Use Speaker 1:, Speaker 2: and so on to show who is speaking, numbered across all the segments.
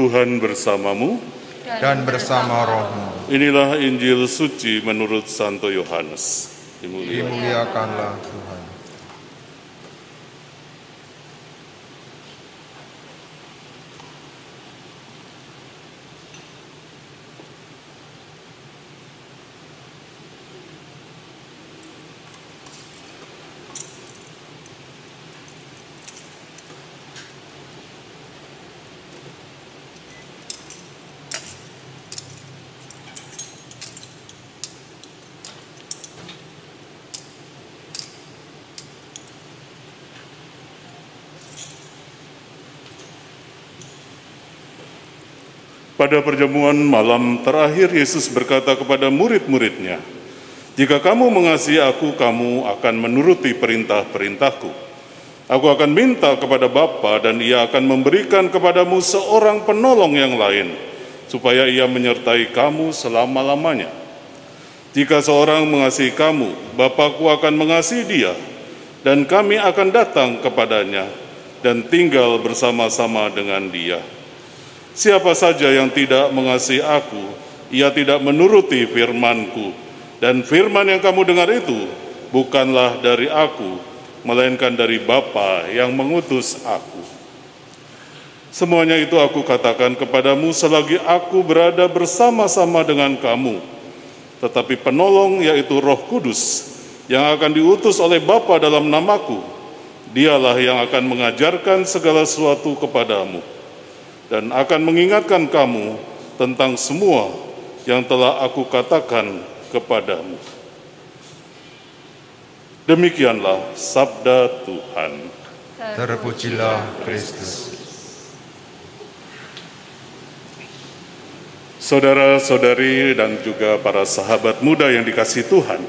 Speaker 1: Tuhan bersamamu.
Speaker 2: dan bersama rohmu.
Speaker 1: Inilah Injil suci menurut Santo Yohanes. Dimuliakan.
Speaker 2: Dimuliakanlah Tuhan.
Speaker 1: Pada perjamuan malam terakhir Yesus berkata kepada murid-muridnya, "Jika kamu mengasihi aku, kamu akan menuruti perintah-perintahku. Aku akan minta kepada Bapa dan ia akan memberikan kepadamu seorang penolong yang lain, supaya ia menyertai kamu selama-lamanya. Jika seorang mengasihi kamu, Bapakku akan mengasihi dia, dan kami akan datang kepadanya dan tinggal bersama-sama dengan dia." Siapa saja yang tidak mengasihi aku, ia tidak menuruti firmanku. Dan firman yang kamu dengar itu bukanlah dari aku, melainkan dari Bapa yang mengutus aku. Semuanya itu aku katakan kepadamu selagi aku berada bersama-sama dengan kamu. Tetapi penolong yaitu roh kudus yang akan diutus oleh Bapa dalam namaku, dialah yang akan mengajarkan segala sesuatu kepadamu dan akan mengingatkan kamu tentang semua yang telah aku katakan kepadamu. Demikianlah sabda Tuhan.
Speaker 2: Terpujilah Kristus.
Speaker 1: Saudara-saudari dan juga para sahabat muda yang dikasih Tuhan.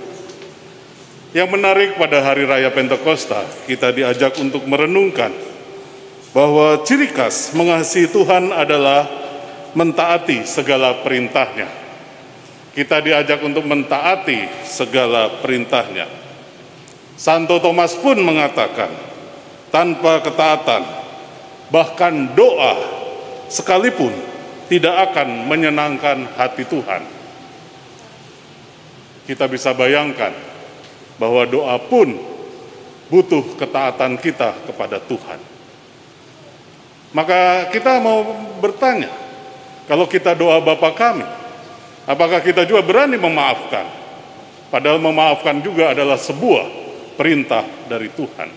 Speaker 1: Yang menarik pada hari raya Pentakosta, kita diajak untuk merenungkan bahwa ciri khas mengasihi Tuhan adalah mentaati segala perintahnya. Kita diajak untuk mentaati segala perintahnya. Santo Thomas pun mengatakan, tanpa ketaatan, bahkan doa sekalipun tidak akan menyenangkan hati Tuhan. Kita bisa bayangkan bahwa doa pun butuh ketaatan kita kepada Tuhan. Maka kita mau bertanya, kalau kita doa Bapa kami, apakah kita juga berani memaafkan? Padahal memaafkan juga adalah sebuah perintah dari Tuhan.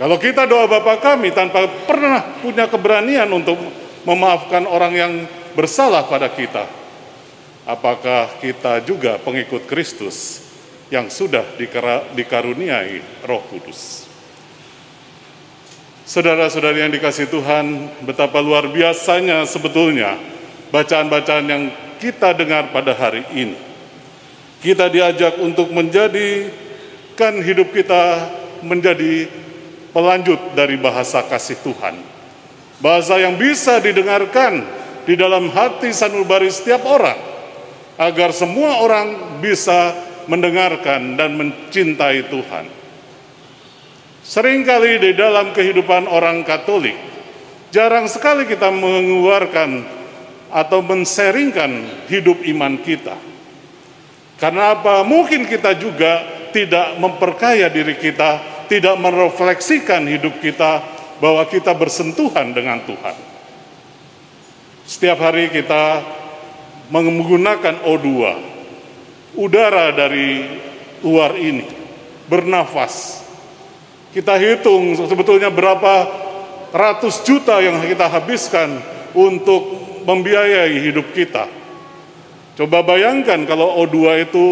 Speaker 1: Kalau kita doa Bapa kami tanpa pernah punya keberanian untuk memaafkan orang yang bersalah pada kita, apakah kita juga pengikut Kristus yang sudah dikaruniai Roh Kudus? Saudara-saudari yang dikasih Tuhan, betapa luar biasanya sebetulnya bacaan-bacaan yang kita dengar pada hari ini. Kita diajak untuk menjadikan hidup kita menjadi pelanjut dari bahasa kasih Tuhan. Bahasa yang bisa didengarkan di dalam hati sanubari setiap orang, agar semua orang bisa mendengarkan dan mencintai Tuhan. Seringkali di dalam kehidupan orang Katolik, jarang sekali kita mengeluarkan atau menseringkan hidup iman kita. Karena apa? Mungkin kita juga tidak memperkaya diri kita, tidak merefleksikan hidup kita bahwa kita bersentuhan dengan Tuhan. Setiap hari kita menggunakan O2, udara dari luar ini, bernafas, kita hitung sebetulnya berapa ratus juta yang kita habiskan untuk membiayai hidup kita. Coba bayangkan kalau O2 itu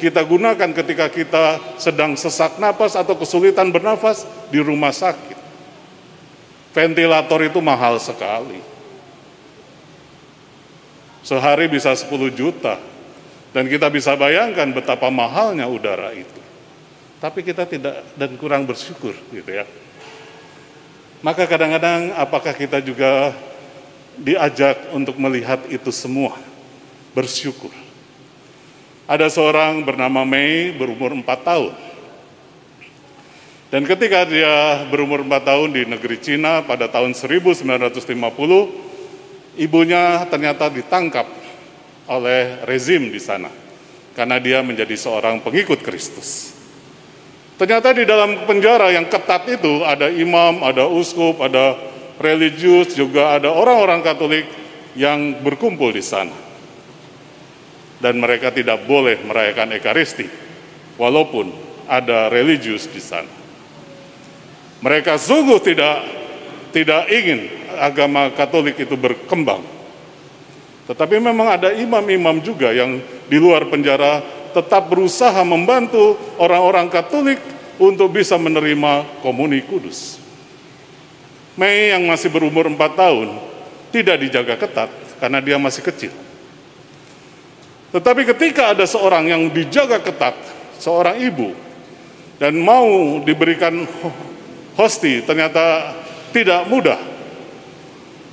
Speaker 1: kita gunakan ketika kita sedang sesak napas atau kesulitan bernafas di rumah sakit. Ventilator itu mahal sekali. Sehari bisa 10 juta. Dan kita bisa bayangkan betapa mahalnya udara itu tapi kita tidak dan kurang bersyukur gitu ya. Maka kadang-kadang apakah kita juga diajak untuk melihat itu semua, bersyukur. Ada seorang bernama Mei berumur 4 tahun. Dan ketika dia berumur 4 tahun di negeri Cina pada tahun 1950, ibunya ternyata ditangkap oleh rezim di sana karena dia menjadi seorang pengikut Kristus. Ternyata di dalam penjara yang ketat itu ada imam, ada uskup, ada religius, juga ada orang-orang Katolik yang berkumpul di sana. Dan mereka tidak boleh merayakan Ekaristi, walaupun ada religius di sana. Mereka sungguh tidak tidak ingin agama Katolik itu berkembang. Tetapi memang ada imam-imam juga yang di luar penjara tetap berusaha membantu orang-orang Katolik untuk bisa menerima komuni kudus. Mei yang masih berumur 4 tahun tidak dijaga ketat karena dia masih kecil. Tetapi ketika ada seorang yang dijaga ketat, seorang ibu, dan mau diberikan hosti, ternyata tidak mudah.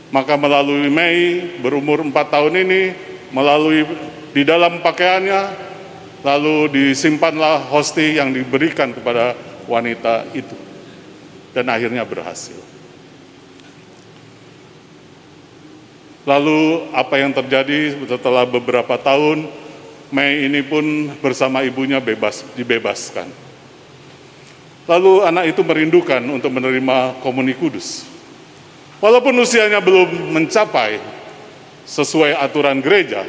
Speaker 1: Maka melalui Mei berumur 4 tahun ini, melalui di dalam pakaiannya, lalu disimpanlah hosti yang diberikan kepada wanita itu. Dan akhirnya berhasil. Lalu apa yang terjadi setelah beberapa tahun, Mei ini pun bersama ibunya bebas dibebaskan. Lalu anak itu merindukan untuk menerima komuni kudus. Walaupun usianya belum mencapai sesuai aturan gereja,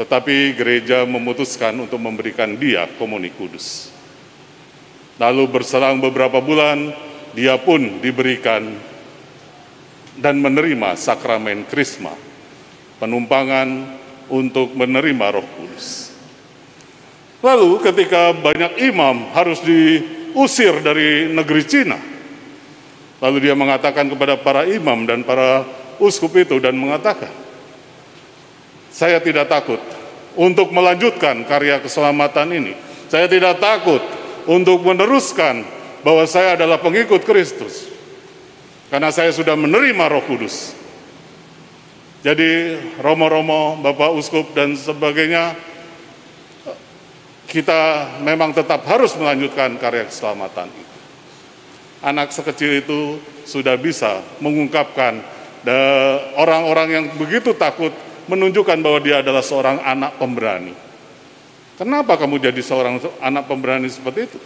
Speaker 1: tetapi gereja memutuskan untuk memberikan dia komuni kudus. Lalu berselang beberapa bulan, dia pun diberikan dan menerima sakramen krisma, penumpangan untuk menerima roh kudus. Lalu ketika banyak imam harus diusir dari negeri Cina, lalu dia mengatakan kepada para imam dan para uskup itu dan mengatakan, saya tidak takut untuk melanjutkan karya keselamatan ini. Saya tidak takut untuk meneruskan bahwa saya adalah pengikut Kristus karena saya sudah menerima Roh Kudus. Jadi romo-romo, Bapak Uskup dan sebagainya kita memang tetap harus melanjutkan karya keselamatan itu. Anak sekecil itu sudah bisa mengungkapkan orang-orang yang begitu takut menunjukkan bahwa dia adalah seorang anak pemberani. Kenapa kamu jadi seorang anak pemberani seperti itu?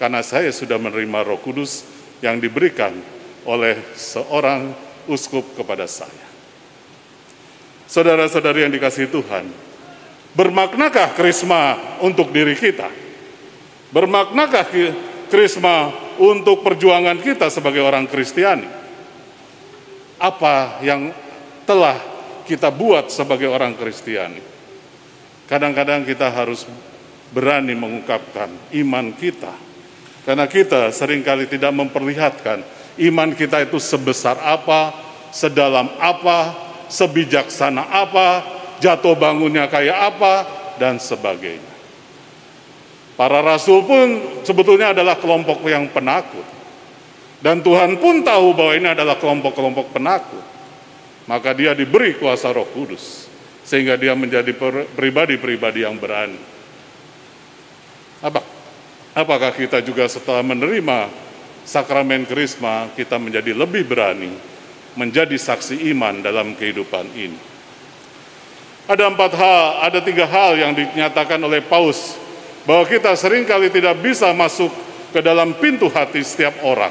Speaker 1: Karena saya sudah menerima Roh Kudus yang diberikan oleh seorang uskup kepada saya. Saudara-saudari yang dikasihi Tuhan, bermaknakah krisma untuk diri kita? Bermaknakah krisma untuk perjuangan kita sebagai orang Kristiani? Apa yang telah kita buat sebagai orang Kristiani? Kadang-kadang kita harus berani mengungkapkan iman kita. Karena kita sering kali tidak memperlihatkan iman kita itu sebesar apa, sedalam apa, sebijaksana apa, jatuh bangunnya kayak apa, dan sebagainya. Para rasul pun sebetulnya adalah kelompok yang penakut. Dan Tuhan pun tahu bahwa ini adalah kelompok-kelompok penakut. Maka dia diberi kuasa roh kudus. Sehingga dia menjadi pribadi-pribadi yang berani. Apa? Apakah kita juga setelah menerima sakramen krisma kita menjadi lebih berani menjadi saksi iman dalam kehidupan ini. Ada empat hal, ada tiga hal yang dinyatakan oleh Paus bahwa kita sering kali tidak bisa masuk ke dalam pintu hati setiap orang.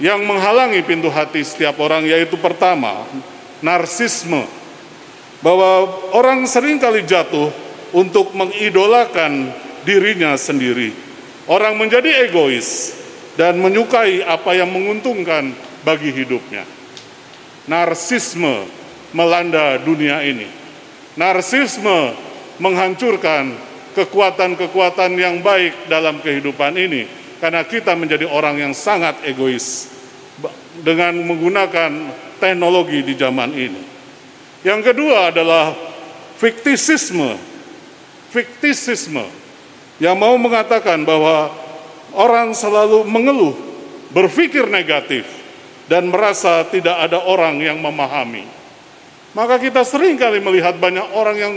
Speaker 1: Yang menghalangi pintu hati setiap orang yaitu pertama, narsisme. Bahwa orang sering kali jatuh untuk mengidolakan dirinya sendiri Orang menjadi egois dan menyukai apa yang menguntungkan bagi hidupnya. Narsisme melanda dunia ini. Narsisme menghancurkan kekuatan-kekuatan yang baik dalam kehidupan ini karena kita menjadi orang yang sangat egois dengan menggunakan teknologi di zaman ini. Yang kedua adalah fiktisisme. Fiktisisme yang mau mengatakan bahwa orang selalu mengeluh, berpikir negatif, dan merasa tidak ada orang yang memahami. Maka kita sering kali melihat banyak orang yang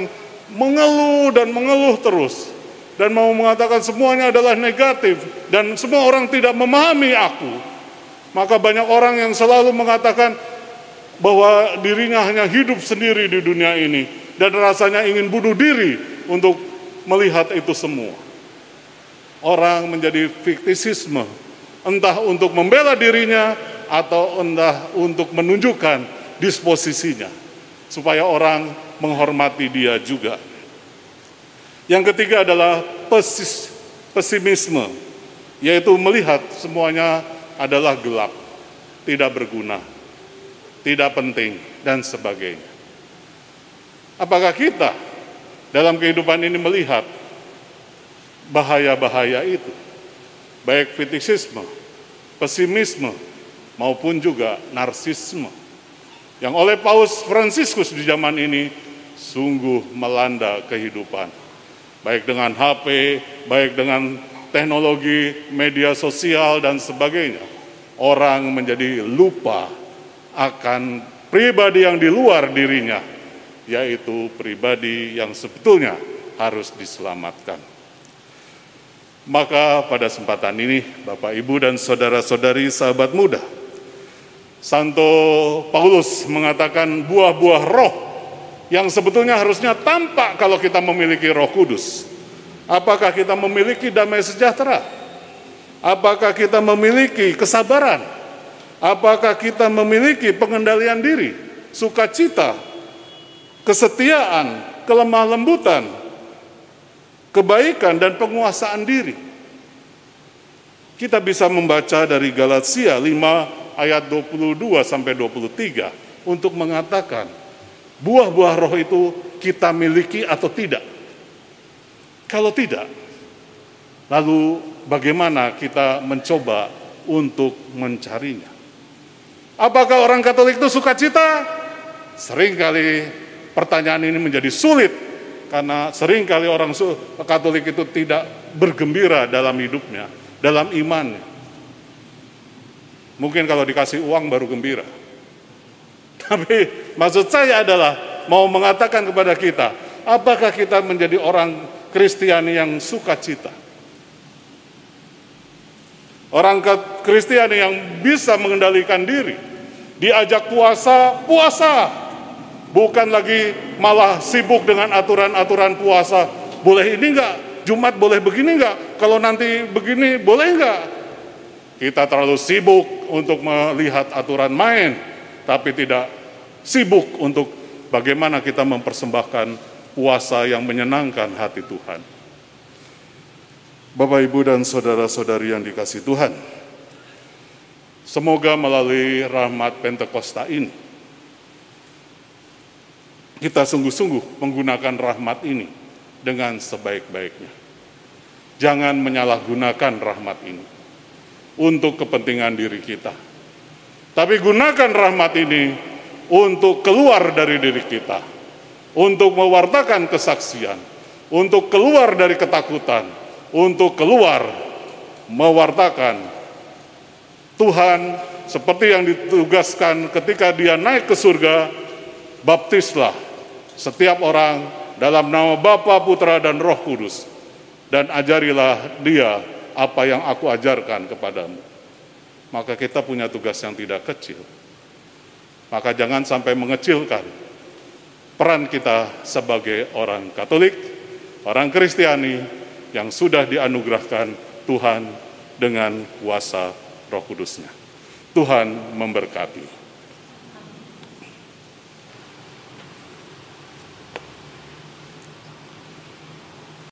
Speaker 1: mengeluh dan mengeluh terus. Dan mau mengatakan semuanya adalah negatif dan semua orang tidak memahami aku, maka banyak orang yang selalu mengatakan bahwa dirinya hanya hidup sendiri di dunia ini dan rasanya ingin bunuh diri untuk melihat itu semua. Orang menjadi fiktisisme, entah untuk membela dirinya atau entah untuk menunjukkan disposisinya, supaya orang menghormati dia juga. Yang ketiga adalah pesis, pesimisme, yaitu melihat semuanya adalah gelap, tidak berguna, tidak penting, dan sebagainya. Apakah kita dalam kehidupan ini melihat bahaya-bahaya itu, baik fetishisme, pesimisme, maupun juga narsisme, yang oleh Paus Fransiskus di zaman ini sungguh melanda kehidupan baik dengan HP, baik dengan teknologi media sosial dan sebagainya. Orang menjadi lupa akan pribadi yang di luar dirinya, yaitu pribadi yang sebetulnya harus diselamatkan. Maka pada kesempatan ini, Bapak, Ibu, dan saudara-saudari sahabat muda, Santo Paulus mengatakan buah-buah roh yang sebetulnya harusnya tampak kalau kita memiliki Roh Kudus. Apakah kita memiliki damai sejahtera? Apakah kita memiliki kesabaran? Apakah kita memiliki pengendalian diri, sukacita, kesetiaan, kelemah lembutan, kebaikan dan penguasaan diri? Kita bisa membaca dari Galatia 5 ayat 22 sampai 23 untuk mengatakan buah-buah roh itu kita miliki atau tidak? Kalau tidak, lalu bagaimana kita mencoba untuk mencarinya? Apakah orang Katolik itu sukacita? Seringkali pertanyaan ini menjadi sulit karena sering kali orang Katolik itu tidak bergembira dalam hidupnya, dalam imannya. Mungkin kalau dikasih uang baru gembira. Tapi maksud saya adalah mau mengatakan kepada kita, apakah kita menjadi orang Kristiani yang sukacita? Orang Kristiani yang bisa mengendalikan diri, diajak puasa, puasa. Bukan lagi malah sibuk dengan aturan-aturan puasa. Boleh ini enggak? Jumat boleh begini enggak? Kalau nanti begini boleh enggak? Kita terlalu sibuk untuk melihat aturan main, tapi tidak sibuk untuk bagaimana kita mempersembahkan puasa yang menyenangkan hati Tuhan. Bapak, Ibu, dan saudara-saudari yang dikasih Tuhan, semoga melalui rahmat Pentakosta ini, kita sungguh-sungguh menggunakan rahmat ini dengan sebaik-baiknya. Jangan menyalahgunakan rahmat ini untuk kepentingan diri kita. Tapi gunakan rahmat ini untuk keluar dari diri kita, untuk mewartakan kesaksian, untuk keluar dari ketakutan, untuk keluar mewartakan Tuhan seperti yang ditugaskan ketika dia naik ke surga, baptislah setiap orang dalam nama Bapa, Putra, dan Roh Kudus, dan ajarilah dia apa yang aku ajarkan kepadamu. Maka kita punya tugas yang tidak kecil. Maka jangan sampai mengecilkan peran kita sebagai orang Katolik, orang Kristiani yang sudah dianugerahkan Tuhan dengan kuasa Roh Kudusnya. Tuhan memberkati.